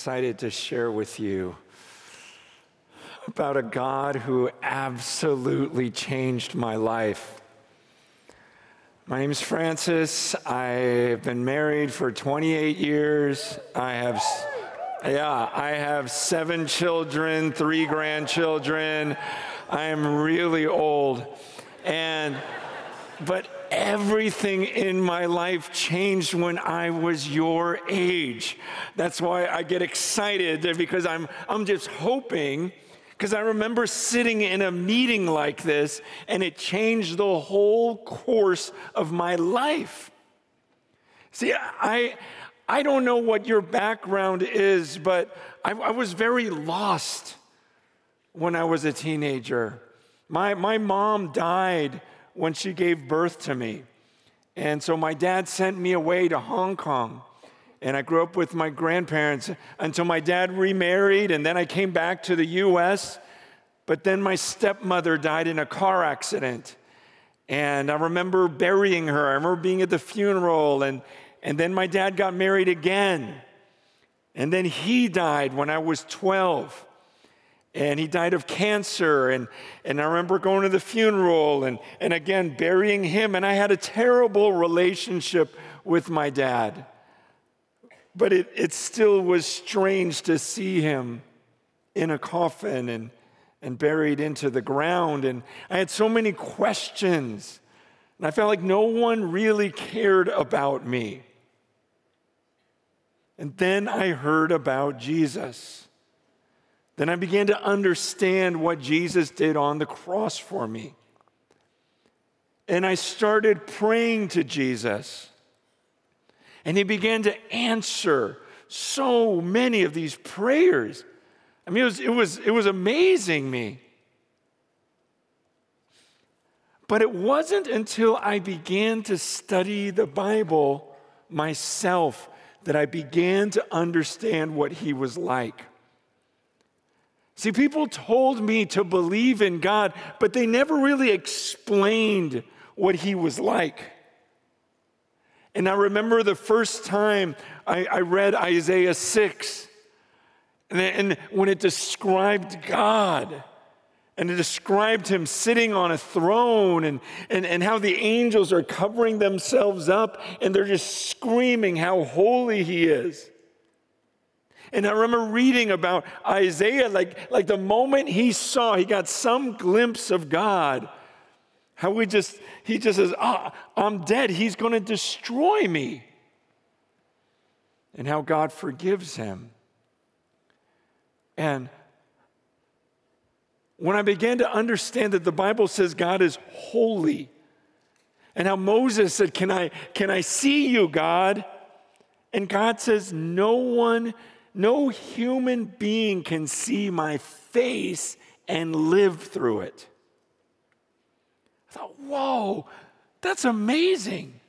excited to share with you about a God who absolutely changed my life. My name is Francis. I've been married for 28 years. I have yeah, I have 7 children, 3 grandchildren. I am really old. And but everything in my life changed when I was your age. That's why I get excited because I'm, I'm just hoping, because I remember sitting in a meeting like this and it changed the whole course of my life. See, I, I don't know what your background is, but I, I was very lost when I was a teenager. My, my mom died when she gave birth to me. And so my dad sent me away to Hong Kong. And I grew up with my grandparents until my dad remarried, and then I came back to the US. But then my stepmother died in a car accident. And I remember burying her. I remember being at the funeral. And, and then my dad got married again. And then he died when I was 12 and he died of cancer and, and i remember going to the funeral and, and again burying him and i had a terrible relationship with my dad. But it, it still was strange to see him in a coffin and, and buried into the ground and i had so many questions and i felt like no one really cared about me. And then i heard about jesus then I began to understand what Jesus did on the cross for me. And I started praying to Jesus. And he began to answer so many of these prayers. I mean, it was, it was, it was amazing me. But it wasn't until I began to study the Bible myself that I began to understand what he was like. See, people told me to believe in God, but they never really explained what He was like. And I remember the first time I, I read Isaiah 6, and, and when it described God, and it described him sitting on a throne and, and, and how the angels are covering themselves up and they're just screaming how holy he is. And I remember reading about Isaiah, like, like the moment he saw, he got some glimpse of God. How we just, he just says, oh, I'm dead. He's going to destroy me. And how God forgives him. And when I began to understand that the Bible says God is holy, and how Moses said, Can I, can I see you, God? And God says, No one no human being can see my face and live through it. I thought, whoa, that's amazing.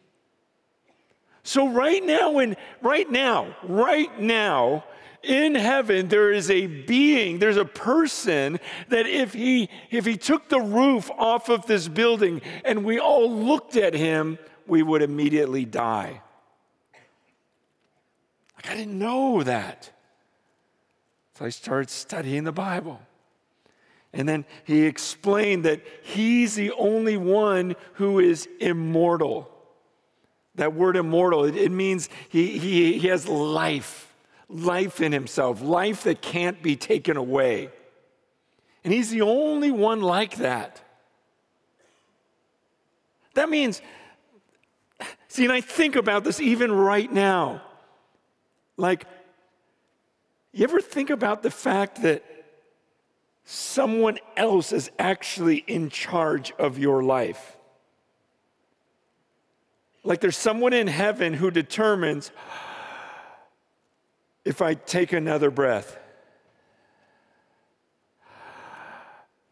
So right now, in right now, right now, in heaven, there is a being, there's a person that if he if he took the roof off of this building and we all looked at him, we would immediately die. Like, I didn't know that. So I started studying the Bible. And then he explained that he's the only one who is immortal. That word immortal, it, it means he, he, he has life, life in himself, life that can't be taken away. And he's the only one like that. That means, see, and I think about this even right now. Like, you ever think about the fact that someone else is actually in charge of your life? Like there's someone in heaven who determines if I take another breath.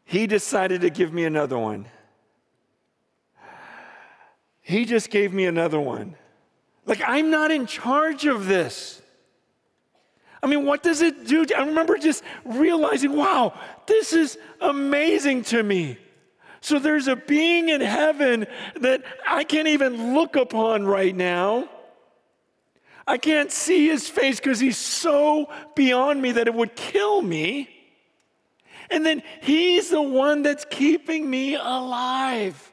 He decided to give me another one. He just gave me another one. Like, I'm not in charge of this. I mean, what does it do? I remember just realizing, wow, this is amazing to me. So there's a being in heaven that I can't even look upon right now. I can't see his face because he's so beyond me that it would kill me. And then he's the one that's keeping me alive.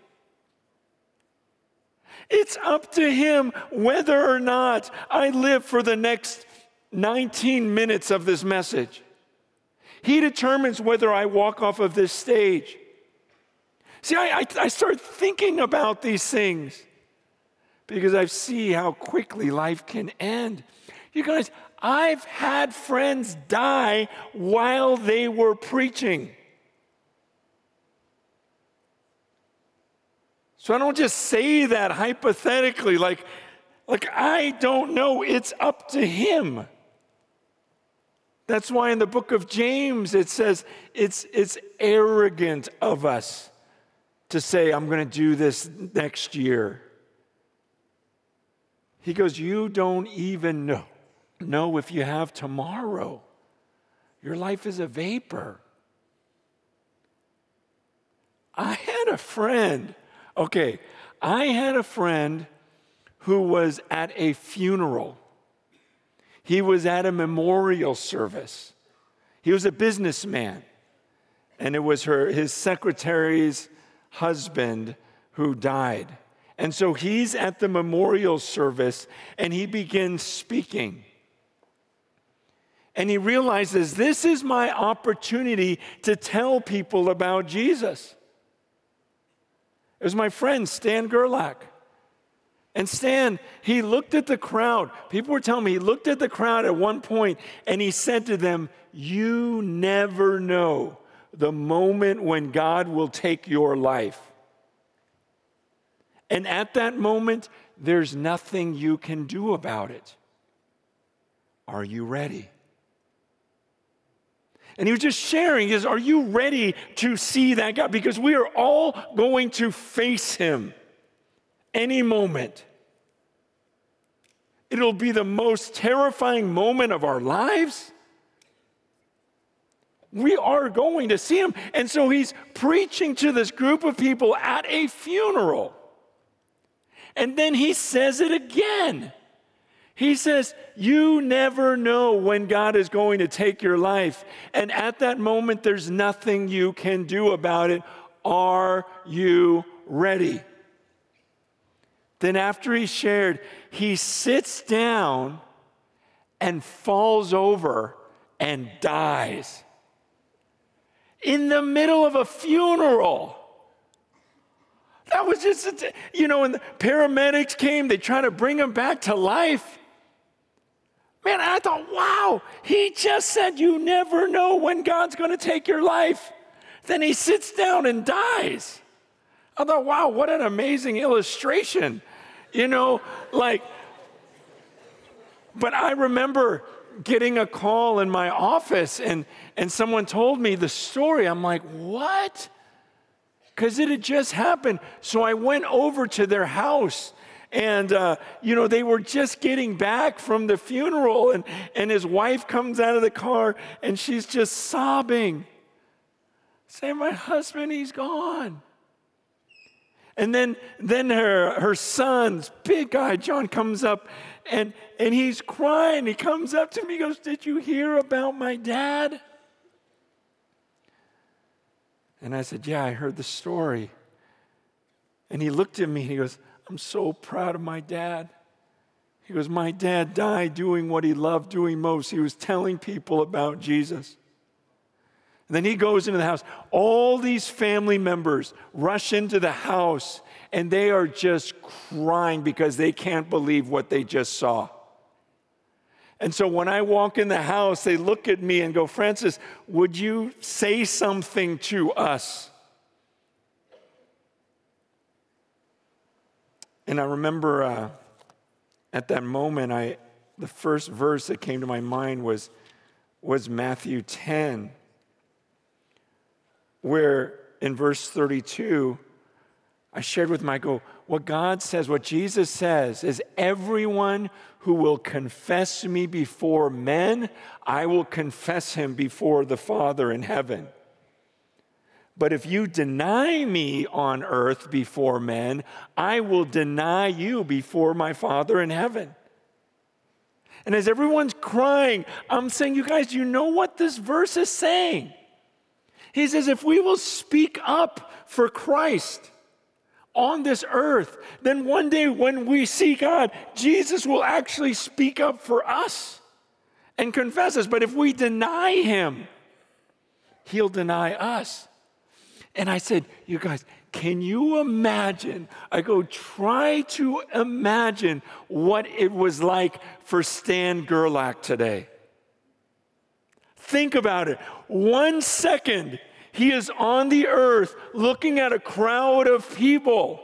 It's up to him whether or not I live for the next 19 minutes of this message. He determines whether I walk off of this stage. See, I, I, I start thinking about these things because I see how quickly life can end. You guys, I've had friends die while they were preaching. So I don't just say that hypothetically, like, like I don't know, it's up to him. That's why in the book of James it says it's, it's arrogant of us to say, I'm going to do this next year. He goes, You don't even know, know if you have tomorrow. Your life is a vapor. I had a friend, okay, I had a friend who was at a funeral. He was at a memorial service. He was a businessman, and it was her, his secretary's husband who died. And so he's at the memorial service and he begins speaking. And he realizes this is my opportunity to tell people about Jesus. It was my friend Stan Gerlach. And Stan, he looked at the crowd. People were telling me he looked at the crowd at one point and he said to them, You never know the moment when God will take your life. And at that moment, there's nothing you can do about it. Are you ready? And he was just sharing is are you ready to see that God because we are all going to face him any moment. It'll be the most terrifying moment of our lives. We are going to see him. And so he's preaching to this group of people at a funeral. And then he says it again. He says, You never know when God is going to take your life. And at that moment, there's nothing you can do about it. Are you ready? Then, after he shared, he sits down and falls over and dies in the middle of a funeral. That was just, you know, when the paramedics came, they tried to bring him back to life. Man, I thought, wow, he just said you never know when God's going to take your life. Then he sits down and dies. I thought, wow, what an amazing illustration. You know, like, but I remember getting a call in my office and, and someone told me the story. I'm like, what? because it had just happened. So I went over to their house. And, uh, you know, they were just getting back from the funeral, and, and his wife comes out of the car and she's just sobbing, saying, My husband, he's gone. And then, then her, her son's big guy, John, comes up and, and he's crying. He comes up to me, he goes, Did you hear about my dad? And I said, Yeah, I heard the story. And he looked at me and he goes, I'm so proud of my dad. He goes, My dad died doing what he loved doing most. He was telling people about Jesus. And then he goes into the house. All these family members rush into the house and they are just crying because they can't believe what they just saw. And so when I walk in the house, they look at me and go, Francis, would you say something to us? And I remember uh, at that moment, I, the first verse that came to my mind was, was Matthew 10, where in verse 32, I shared with Michael what God says, what Jesus says is everyone who will confess me before men, I will confess him before the Father in heaven. But if you deny me on earth before men, I will deny you before my Father in heaven. And as everyone's crying, I'm saying, you guys, you know what this verse is saying? He says, if we will speak up for Christ on this earth, then one day when we see God, Jesus will actually speak up for us and confess us. But if we deny him, he'll deny us. And I said, You guys, can you imagine? I go, try to imagine what it was like for Stan Gerlach today. Think about it. One second, he is on the earth looking at a crowd of people.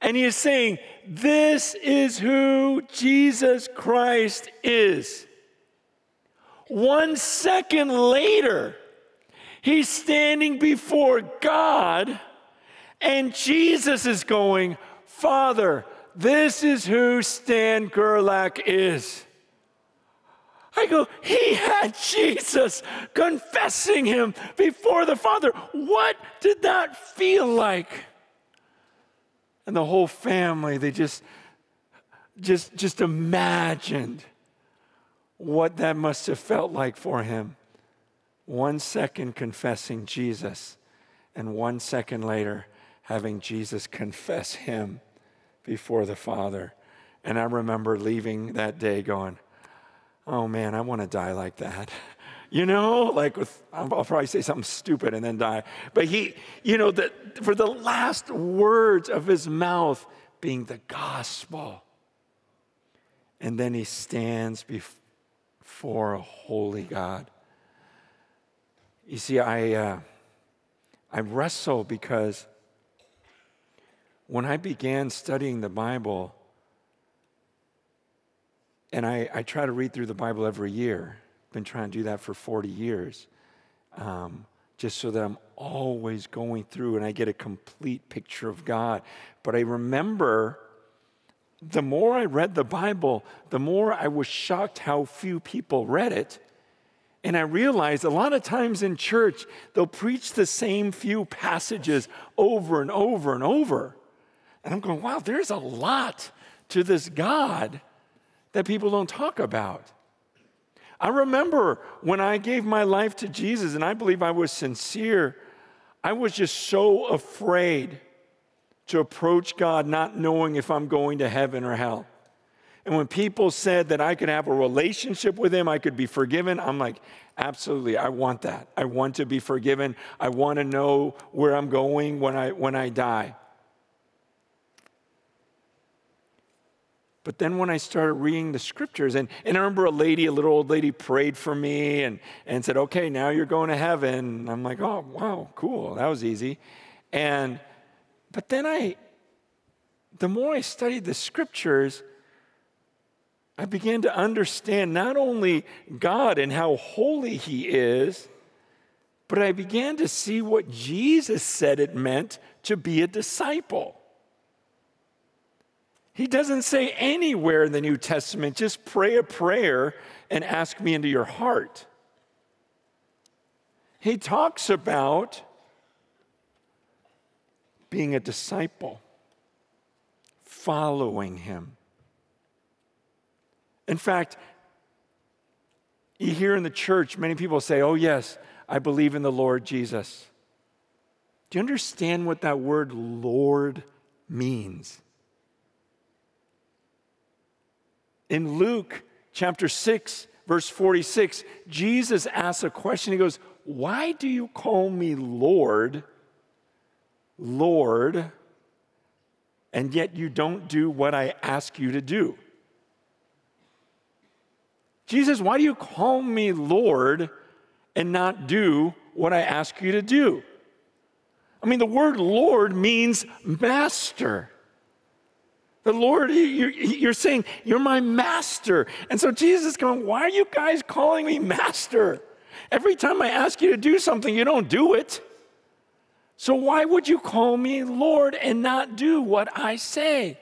And he is saying, This is who Jesus Christ is. One second later, He's standing before God, and Jesus is going, Father, this is who Stan Gerlach is. I go, he had Jesus confessing him before the Father. What did that feel like? And the whole family, they just, just, just imagined what that must have felt like for him one second confessing Jesus, and one second later having Jesus confess him before the Father. And I remember leaving that day going, oh man, I want to die like that. You know, like with, I'll probably say something stupid and then die. But he, you know, that for the last words of his mouth being the gospel. And then he stands before a holy God you see, I, uh, I wrestle because when I began studying the Bible, and I, I try to read through the Bible every year, been trying to do that for 40 years, um, just so that I'm always going through and I get a complete picture of God. But I remember the more I read the Bible, the more I was shocked how few people read it and I realized a lot of times in church, they'll preach the same few passages over and over and over. And I'm going, wow, there's a lot to this God that people don't talk about. I remember when I gave my life to Jesus, and I believe I was sincere, I was just so afraid to approach God not knowing if I'm going to heaven or hell. And when people said that I could have a relationship with him, I could be forgiven, I'm like, absolutely, I want that. I want to be forgiven. I want to know where I'm going when I, when I die. But then when I started reading the scriptures, and, and I remember a lady, a little old lady, prayed for me and, and said, Okay, now you're going to heaven. And I'm like, Oh, wow, cool. That was easy. And, but then I, the more I studied the scriptures, I began to understand not only God and how holy He is, but I began to see what Jesus said it meant to be a disciple. He doesn't say anywhere in the New Testament, just pray a prayer and ask me into your heart. He talks about being a disciple, following him. In fact, you hear in the church many people say, Oh, yes, I believe in the Lord Jesus. Do you understand what that word Lord means? In Luke chapter 6, verse 46, Jesus asks a question. He goes, Why do you call me Lord, Lord, and yet you don't do what I ask you to do? Jesus, why do you call me Lord and not do what I ask you to do? I mean, the word Lord means master. The Lord, you're, saying, You're my master. And so Jesus is going, Why are you guys calling me master? Every time I ask you to do something, you don't do it. So why would you call me Lord and not do what I say?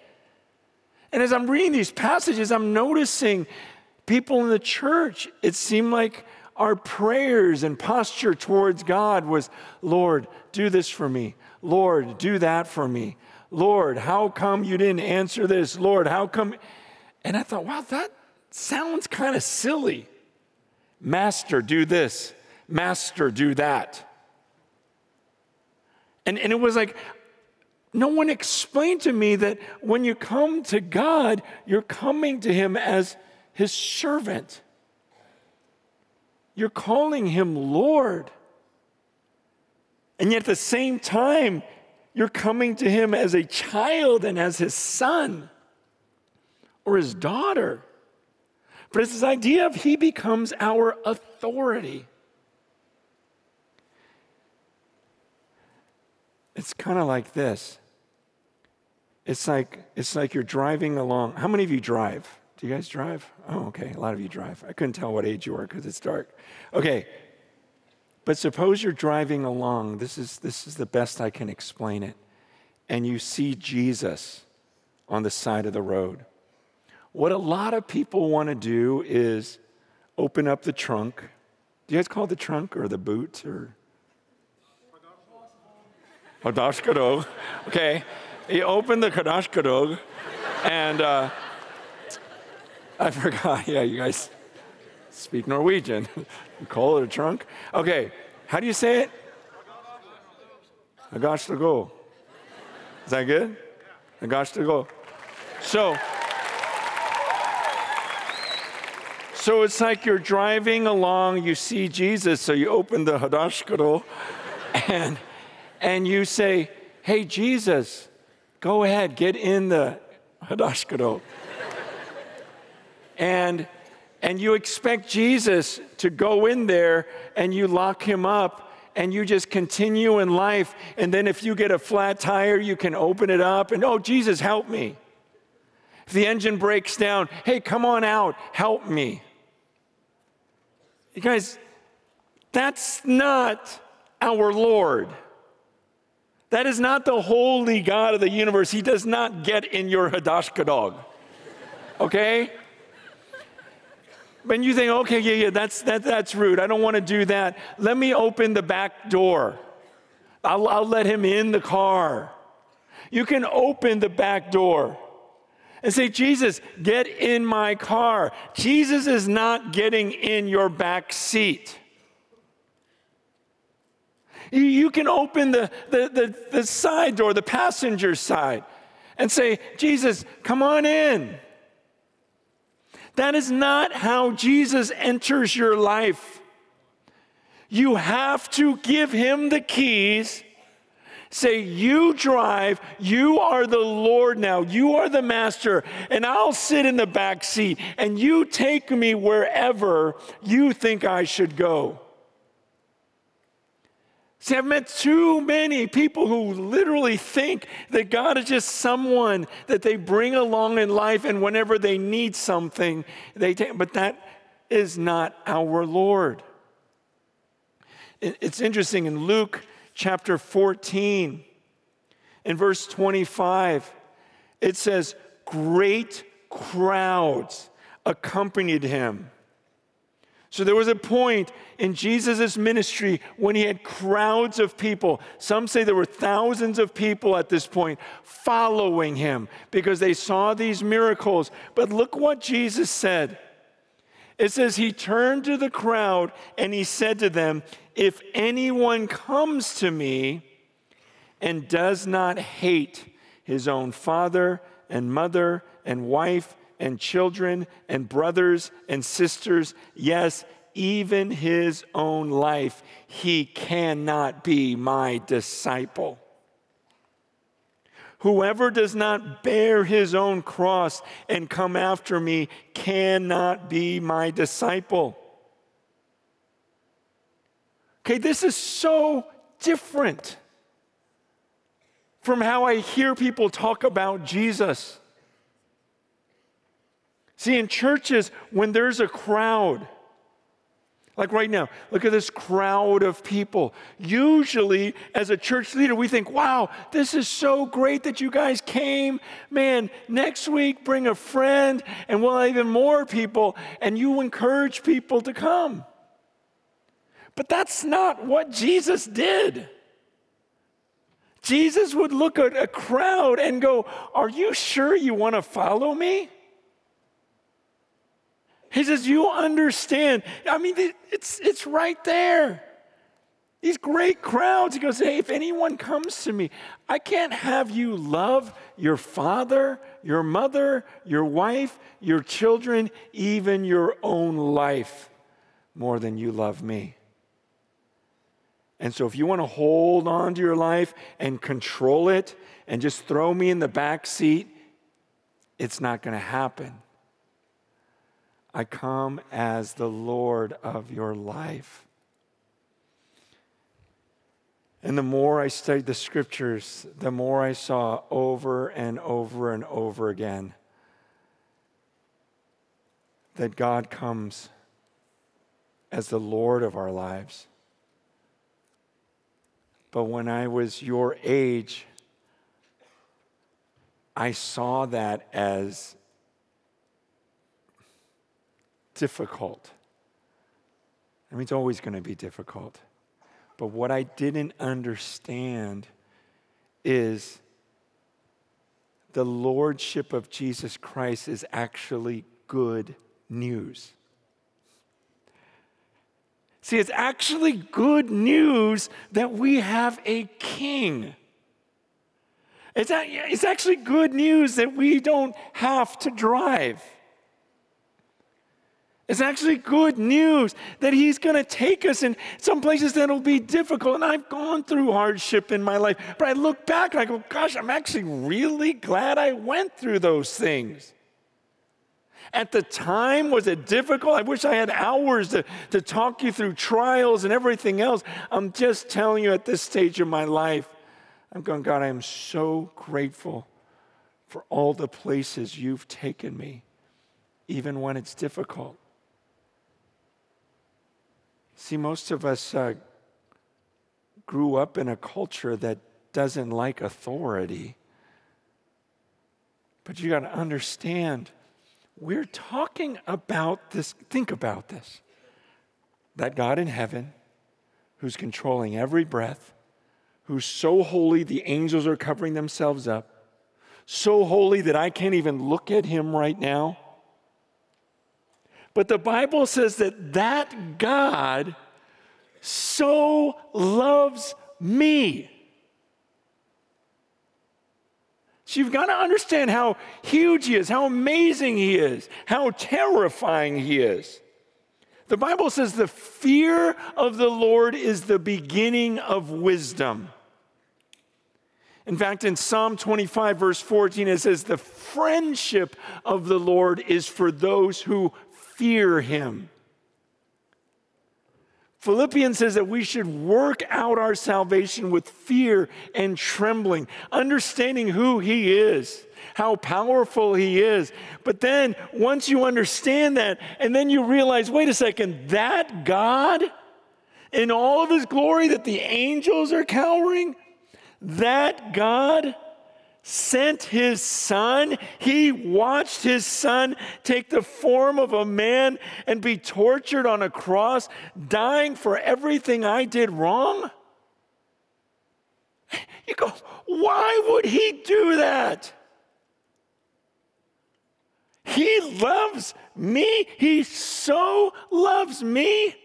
And as I'm reading these passages, I'm noticing people in the church, it seemed like our prayers and posture towards God was, Lord, do this for me. Lord, do that for me. Lord, how come you didn't answer this? Lord, how come? And I thought, wow, that sounds kind of silly. Master, do this. Master, do that. And, and it was like, no one explained to me that when you come to God, you're coming to Him as His servant. You're calling Him Lord. And yet at the same time, you're coming to Him as a child and as His son or His daughter. But it's this idea of He becomes our authority. It's kind of like this. It's like it's like you're driving along. How many of you drive? Do you guys drive? Oh, okay. A lot of you drive. I couldn't tell what age you were because it's dark. Okay. But suppose you're driving along. This is this is the best I can explain it. And you see Jesus on the side of the road. What a lot of people want to do is open up the trunk. Do you guys call it the trunk or the boot or Kadashkadog. Okay. He opened the Kadashkadog and uh, I forgot. Yeah, you guys speak Norwegian. call it a trunk? Okay. How do you say it? Agashtago. Is that good? Agashtago. So, so it's like you're driving along, you see Jesus, so you open the Hadashkado and and you say, Hey, Jesus, go ahead, get in the Hadashkado. and, and you expect Jesus to go in there and you lock him up and you just continue in life. And then if you get a flat tire, you can open it up and, oh, Jesus, help me. If the engine breaks down, hey, come on out, help me. You guys, that's not our Lord. That is not the holy God of the universe. He does not get in your Hadashkadog. Okay? When you think, okay, yeah, yeah, that's, that, that's rude. I don't want to do that. Let me open the back door. I'll, I'll let him in the car. You can open the back door and say, Jesus, get in my car. Jesus is not getting in your back seat. You can open the, the, the, the side door, the passenger side, and say, Jesus, come on in. That is not how Jesus enters your life. You have to give him the keys. Say, You drive, you are the Lord now, you are the master, and I'll sit in the back seat, and you take me wherever you think I should go. See, I've met too many people who literally think that God is just someone that they bring along in life, and whenever they need something, they take. But that is not our Lord. It's interesting in Luke chapter 14, in verse 25, it says, Great crowds accompanied him. So there was a point in Jesus' ministry when he had crowds of people. Some say there were thousands of people at this point following him because they saw these miracles. But look what Jesus said. It says, He turned to the crowd and he said to them, If anyone comes to me and does not hate his own father and mother and wife and children and brothers and sisters, yes, even his own life, he cannot be my disciple. Whoever does not bear his own cross and come after me cannot be my disciple. Okay, this is so different from how I hear people talk about Jesus. See, in churches, when there's a crowd, like right now, look at this crowd of people. Usually, as a church leader, we think, wow, this is so great that you guys came. Man, next week, bring a friend, and we'll have even more people, and you encourage people to come. But that's not what Jesus did. Jesus would look at a crowd and go, Are you sure you want to follow me? He says, You understand. I mean, it's, it's right there. These great crowds. He goes, Hey, if anyone comes to me, I can't have you love your father, your mother, your wife, your children, even your own life more than you love me. And so, if you want to hold on to your life and control it and just throw me in the back seat, it's not going to happen. I come as the Lord of your life. And the more I studied the scriptures, the more I saw over and over and over again that God comes as the Lord of our lives. But when I was your age, I saw that as difficult. I mean, it's always going to be difficult. But what I didn't understand is the lordship of Jesus Christ is actually good news. See, it's actually good news that we have a king. It's, it's actually good news that we don't have to drive. It's actually good news that He's going to take us in some places that'll be difficult. And I've gone through hardship in my life, but I look back and I go, gosh, I'm actually really glad I went through those things. At the time, was it difficult? I wish I had hours to, to talk you through trials and everything else. I'm just telling you at this stage of my life, I'm going, God, I am so grateful for all the places you've taken me, even when it's difficult. See, most of us uh, grew up in a culture that doesn't like authority. But you got to understand we're talking about this. Think about this that God in heaven, who's controlling every breath, who's so holy the angels are covering themselves up, so holy that I can't even look at him right now. But the Bible says that that God so loves me So you've got to understand how huge he is, how amazing he is, how terrifying he is. The Bible says the fear of the Lord is the beginning of wisdom. In fact, in Psalm 25, verse 14, it says, The friendship of the Lord is for those who fear him. Philippians says that we should work out our salvation with fear and trembling, understanding who He is, how powerful He is. But then, once you understand that, and then you realize wait a second, that God, in all of His glory, that the angels are cowering, that God sent his son. He watched his son take the form of a man and be tortured on a cross, dying for everything I did wrong. You go, why would he do that? He loves me. He so loves me.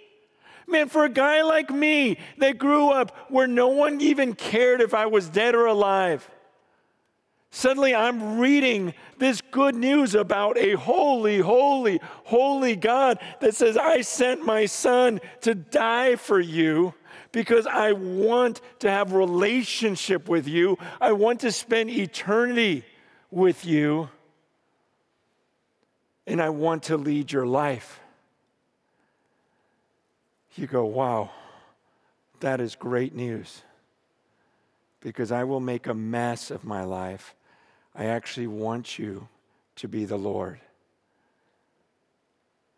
Man, for a guy like me that grew up where no one even cared if I was dead or alive, Suddenly, I'm reading this good news about a holy, holy, holy God that says, I sent my son to die for you because I want to have relationship with you. I want to spend eternity with you. And I want to lead your life. You go, wow, that is great news because I will make a mess of my life I actually want you to be the Lord.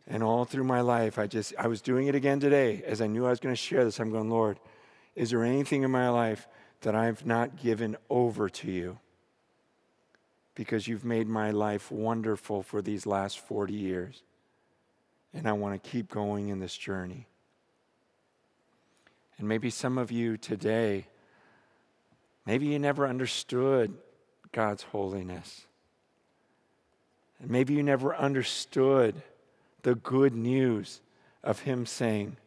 And all through my life, I just, I was doing it again today. As I knew I was going to share this, I'm going, Lord, is there anything in my life that I've not given over to you? Because you've made my life wonderful for these last 40 years. And I want to keep going in this journey. And maybe some of you today, maybe you never understood God's holiness. And maybe you never understood the good news of Him saying,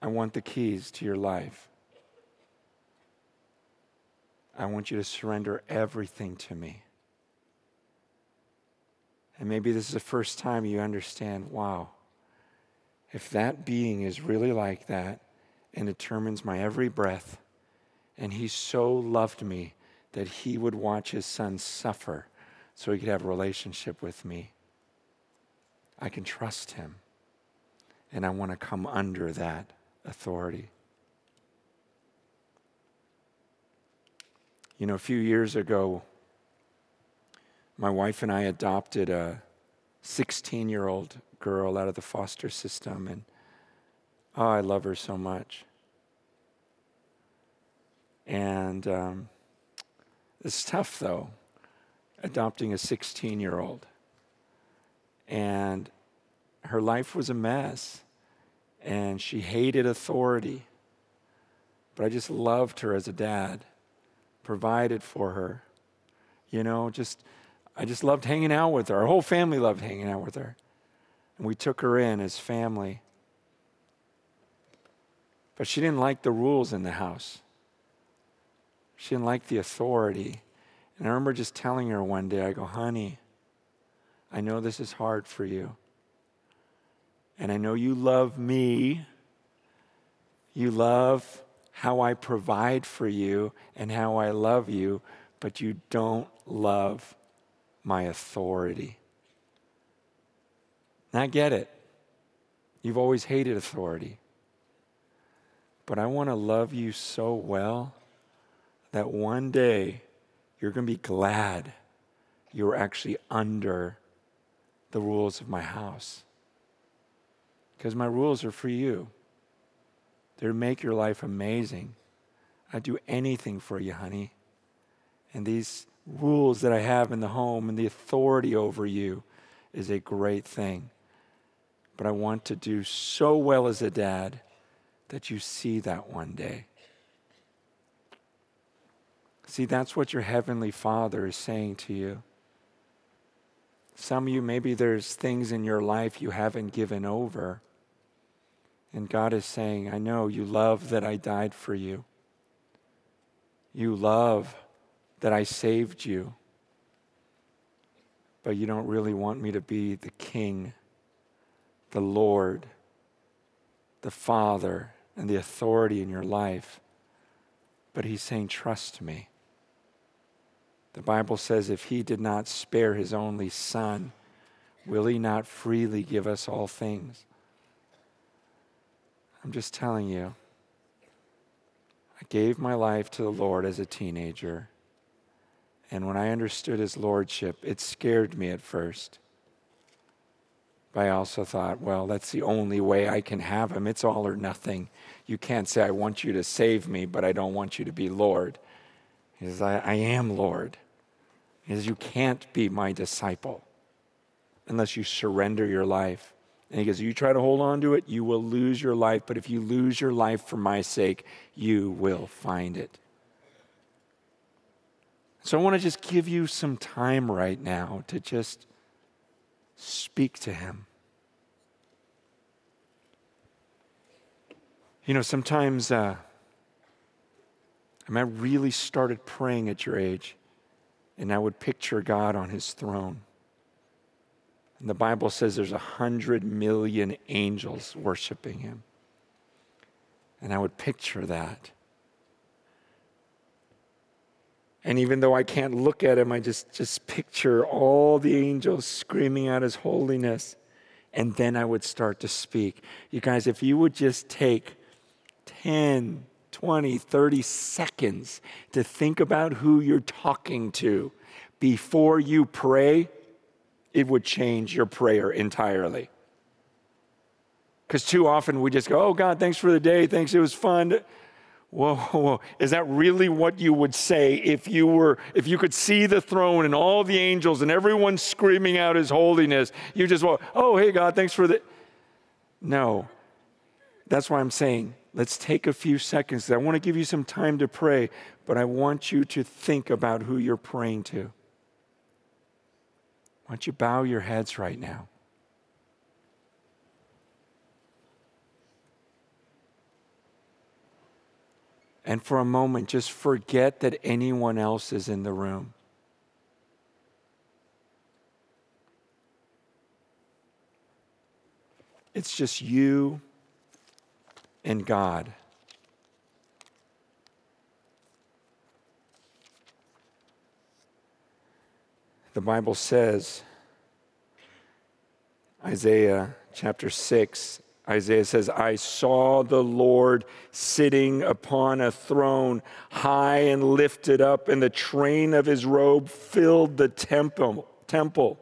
I want the keys to your life. I want you to surrender everything to me. And maybe this is the first time you understand wow, if that being is really like that and determines my every breath, and he so loved me that he would watch his son suffer so he could have a relationship with me, I can trust him. And I want to come under that authority. You know, a few years ago, my wife and I adopted a 16 year old girl out of the foster system, and oh, I love her so much. And um, it's tough, though, adopting a 16 year old. And her life was a mess, and she hated authority. But I just loved her as a dad provided for her. You know, just I just loved hanging out with her. Our whole family loved hanging out with her. And we took her in as family. But she didn't like the rules in the house. She didn't like the authority. And I remember just telling her one day, I go, honey, I know this is hard for you. And I know you love me. You love how I provide for you and how I love you, but you don't love my authority. And I get it. You've always hated authority. But I want to love you so well that one day you're going to be glad you're actually under the rules of my house. Because my rules are for you. They're make your life amazing. I'd do anything for you, honey. And these rules that I have in the home and the authority over you is a great thing. But I want to do so well as a dad that you see that one day. See, that's what your Heavenly Father is saying to you. Some of you, maybe there's things in your life you haven't given over. And God is saying, I know you love that I died for you. You love that I saved you. But you don't really want me to be the King, the Lord, the Father, and the authority in your life. But He's saying, Trust me. The Bible says, if He did not spare His only Son, will He not freely give us all things? I'm just telling you. I gave my life to the Lord as a teenager. And when I understood his lordship, it scared me at first. But I also thought, well, that's the only way I can have him. It's all or nothing. You can't say, I want you to save me, but I don't want you to be Lord. He says, I, I am Lord. He says, You can't be my disciple unless you surrender your life. And he goes, You try to hold on to it, you will lose your life. But if you lose your life for my sake, you will find it. So I want to just give you some time right now to just speak to him. You know, sometimes uh, I, I really started praying at your age, and I would picture God on his throne. And the Bible says there's a hundred million angels worshiping him. And I would picture that. And even though I can't look at him, I just, just picture all the angels screaming out his holiness. And then I would start to speak. You guys, if you would just take 10, 20, 30 seconds to think about who you're talking to before you pray, it would change your prayer entirely. Because too often we just go, Oh, God, thanks for the day. Thanks, it was fun. Whoa, whoa, is that really what you would say if you were, if you could see the throne and all the angels and everyone screaming out his holiness? You just, oh, hey, God, thanks for the. No. That's why I'm saying let's take a few seconds. I want to give you some time to pray, but I want you to think about who you're praying to. Why don't you bow your heads right now? And for a moment, just forget that anyone else is in the room. It's just you and God. The Bible says, Isaiah chapter 6, Isaiah says, I saw the Lord sitting upon a throne, high and lifted up, and the train of his robe filled the temple. temple.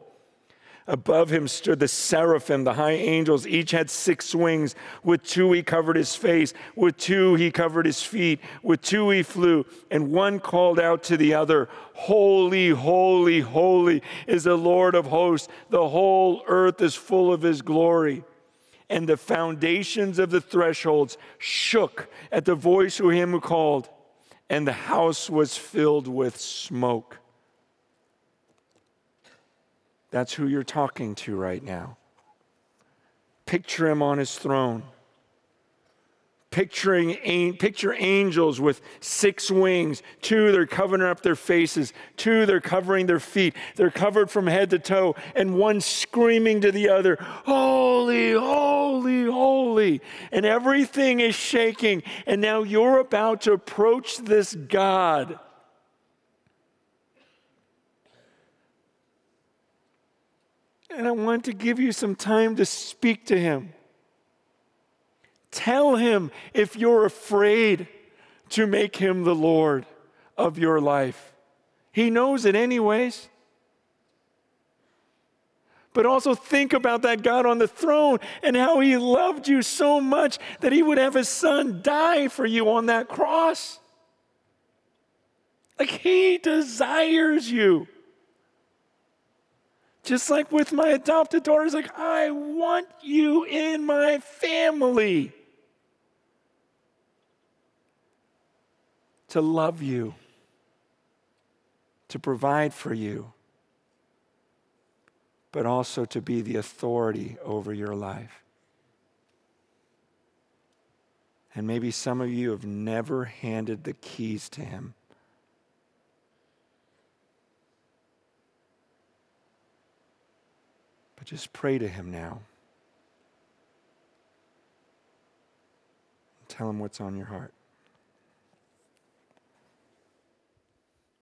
Above him stood the seraphim, the high angels. Each had six wings. With two he covered his face. With two he covered his feet. With two he flew. And one called out to the other, Holy, holy, holy is the Lord of hosts. The whole earth is full of his glory. And the foundations of the thresholds shook at the voice of him who called, and the house was filled with smoke. That's who you're talking to right now. Picture him on his throne. Picturing, picture angels with six wings. Two, they're covering up their faces. Two, they're covering their feet. They're covered from head to toe. And one screaming to the other, Holy, holy, holy. And everything is shaking. And now you're about to approach this God And I want to give you some time to speak to him. Tell him if you're afraid to make him the Lord of your life. He knows it, anyways. But also think about that God on the throne and how he loved you so much that he would have his son die for you on that cross. Like he desires you. Just like with my adopted daughters, like, I want you in my family. To love you, to provide for you, but also to be the authority over your life. And maybe some of you have never handed the keys to Him. Just pray to Him now. Tell Him what's on your heart.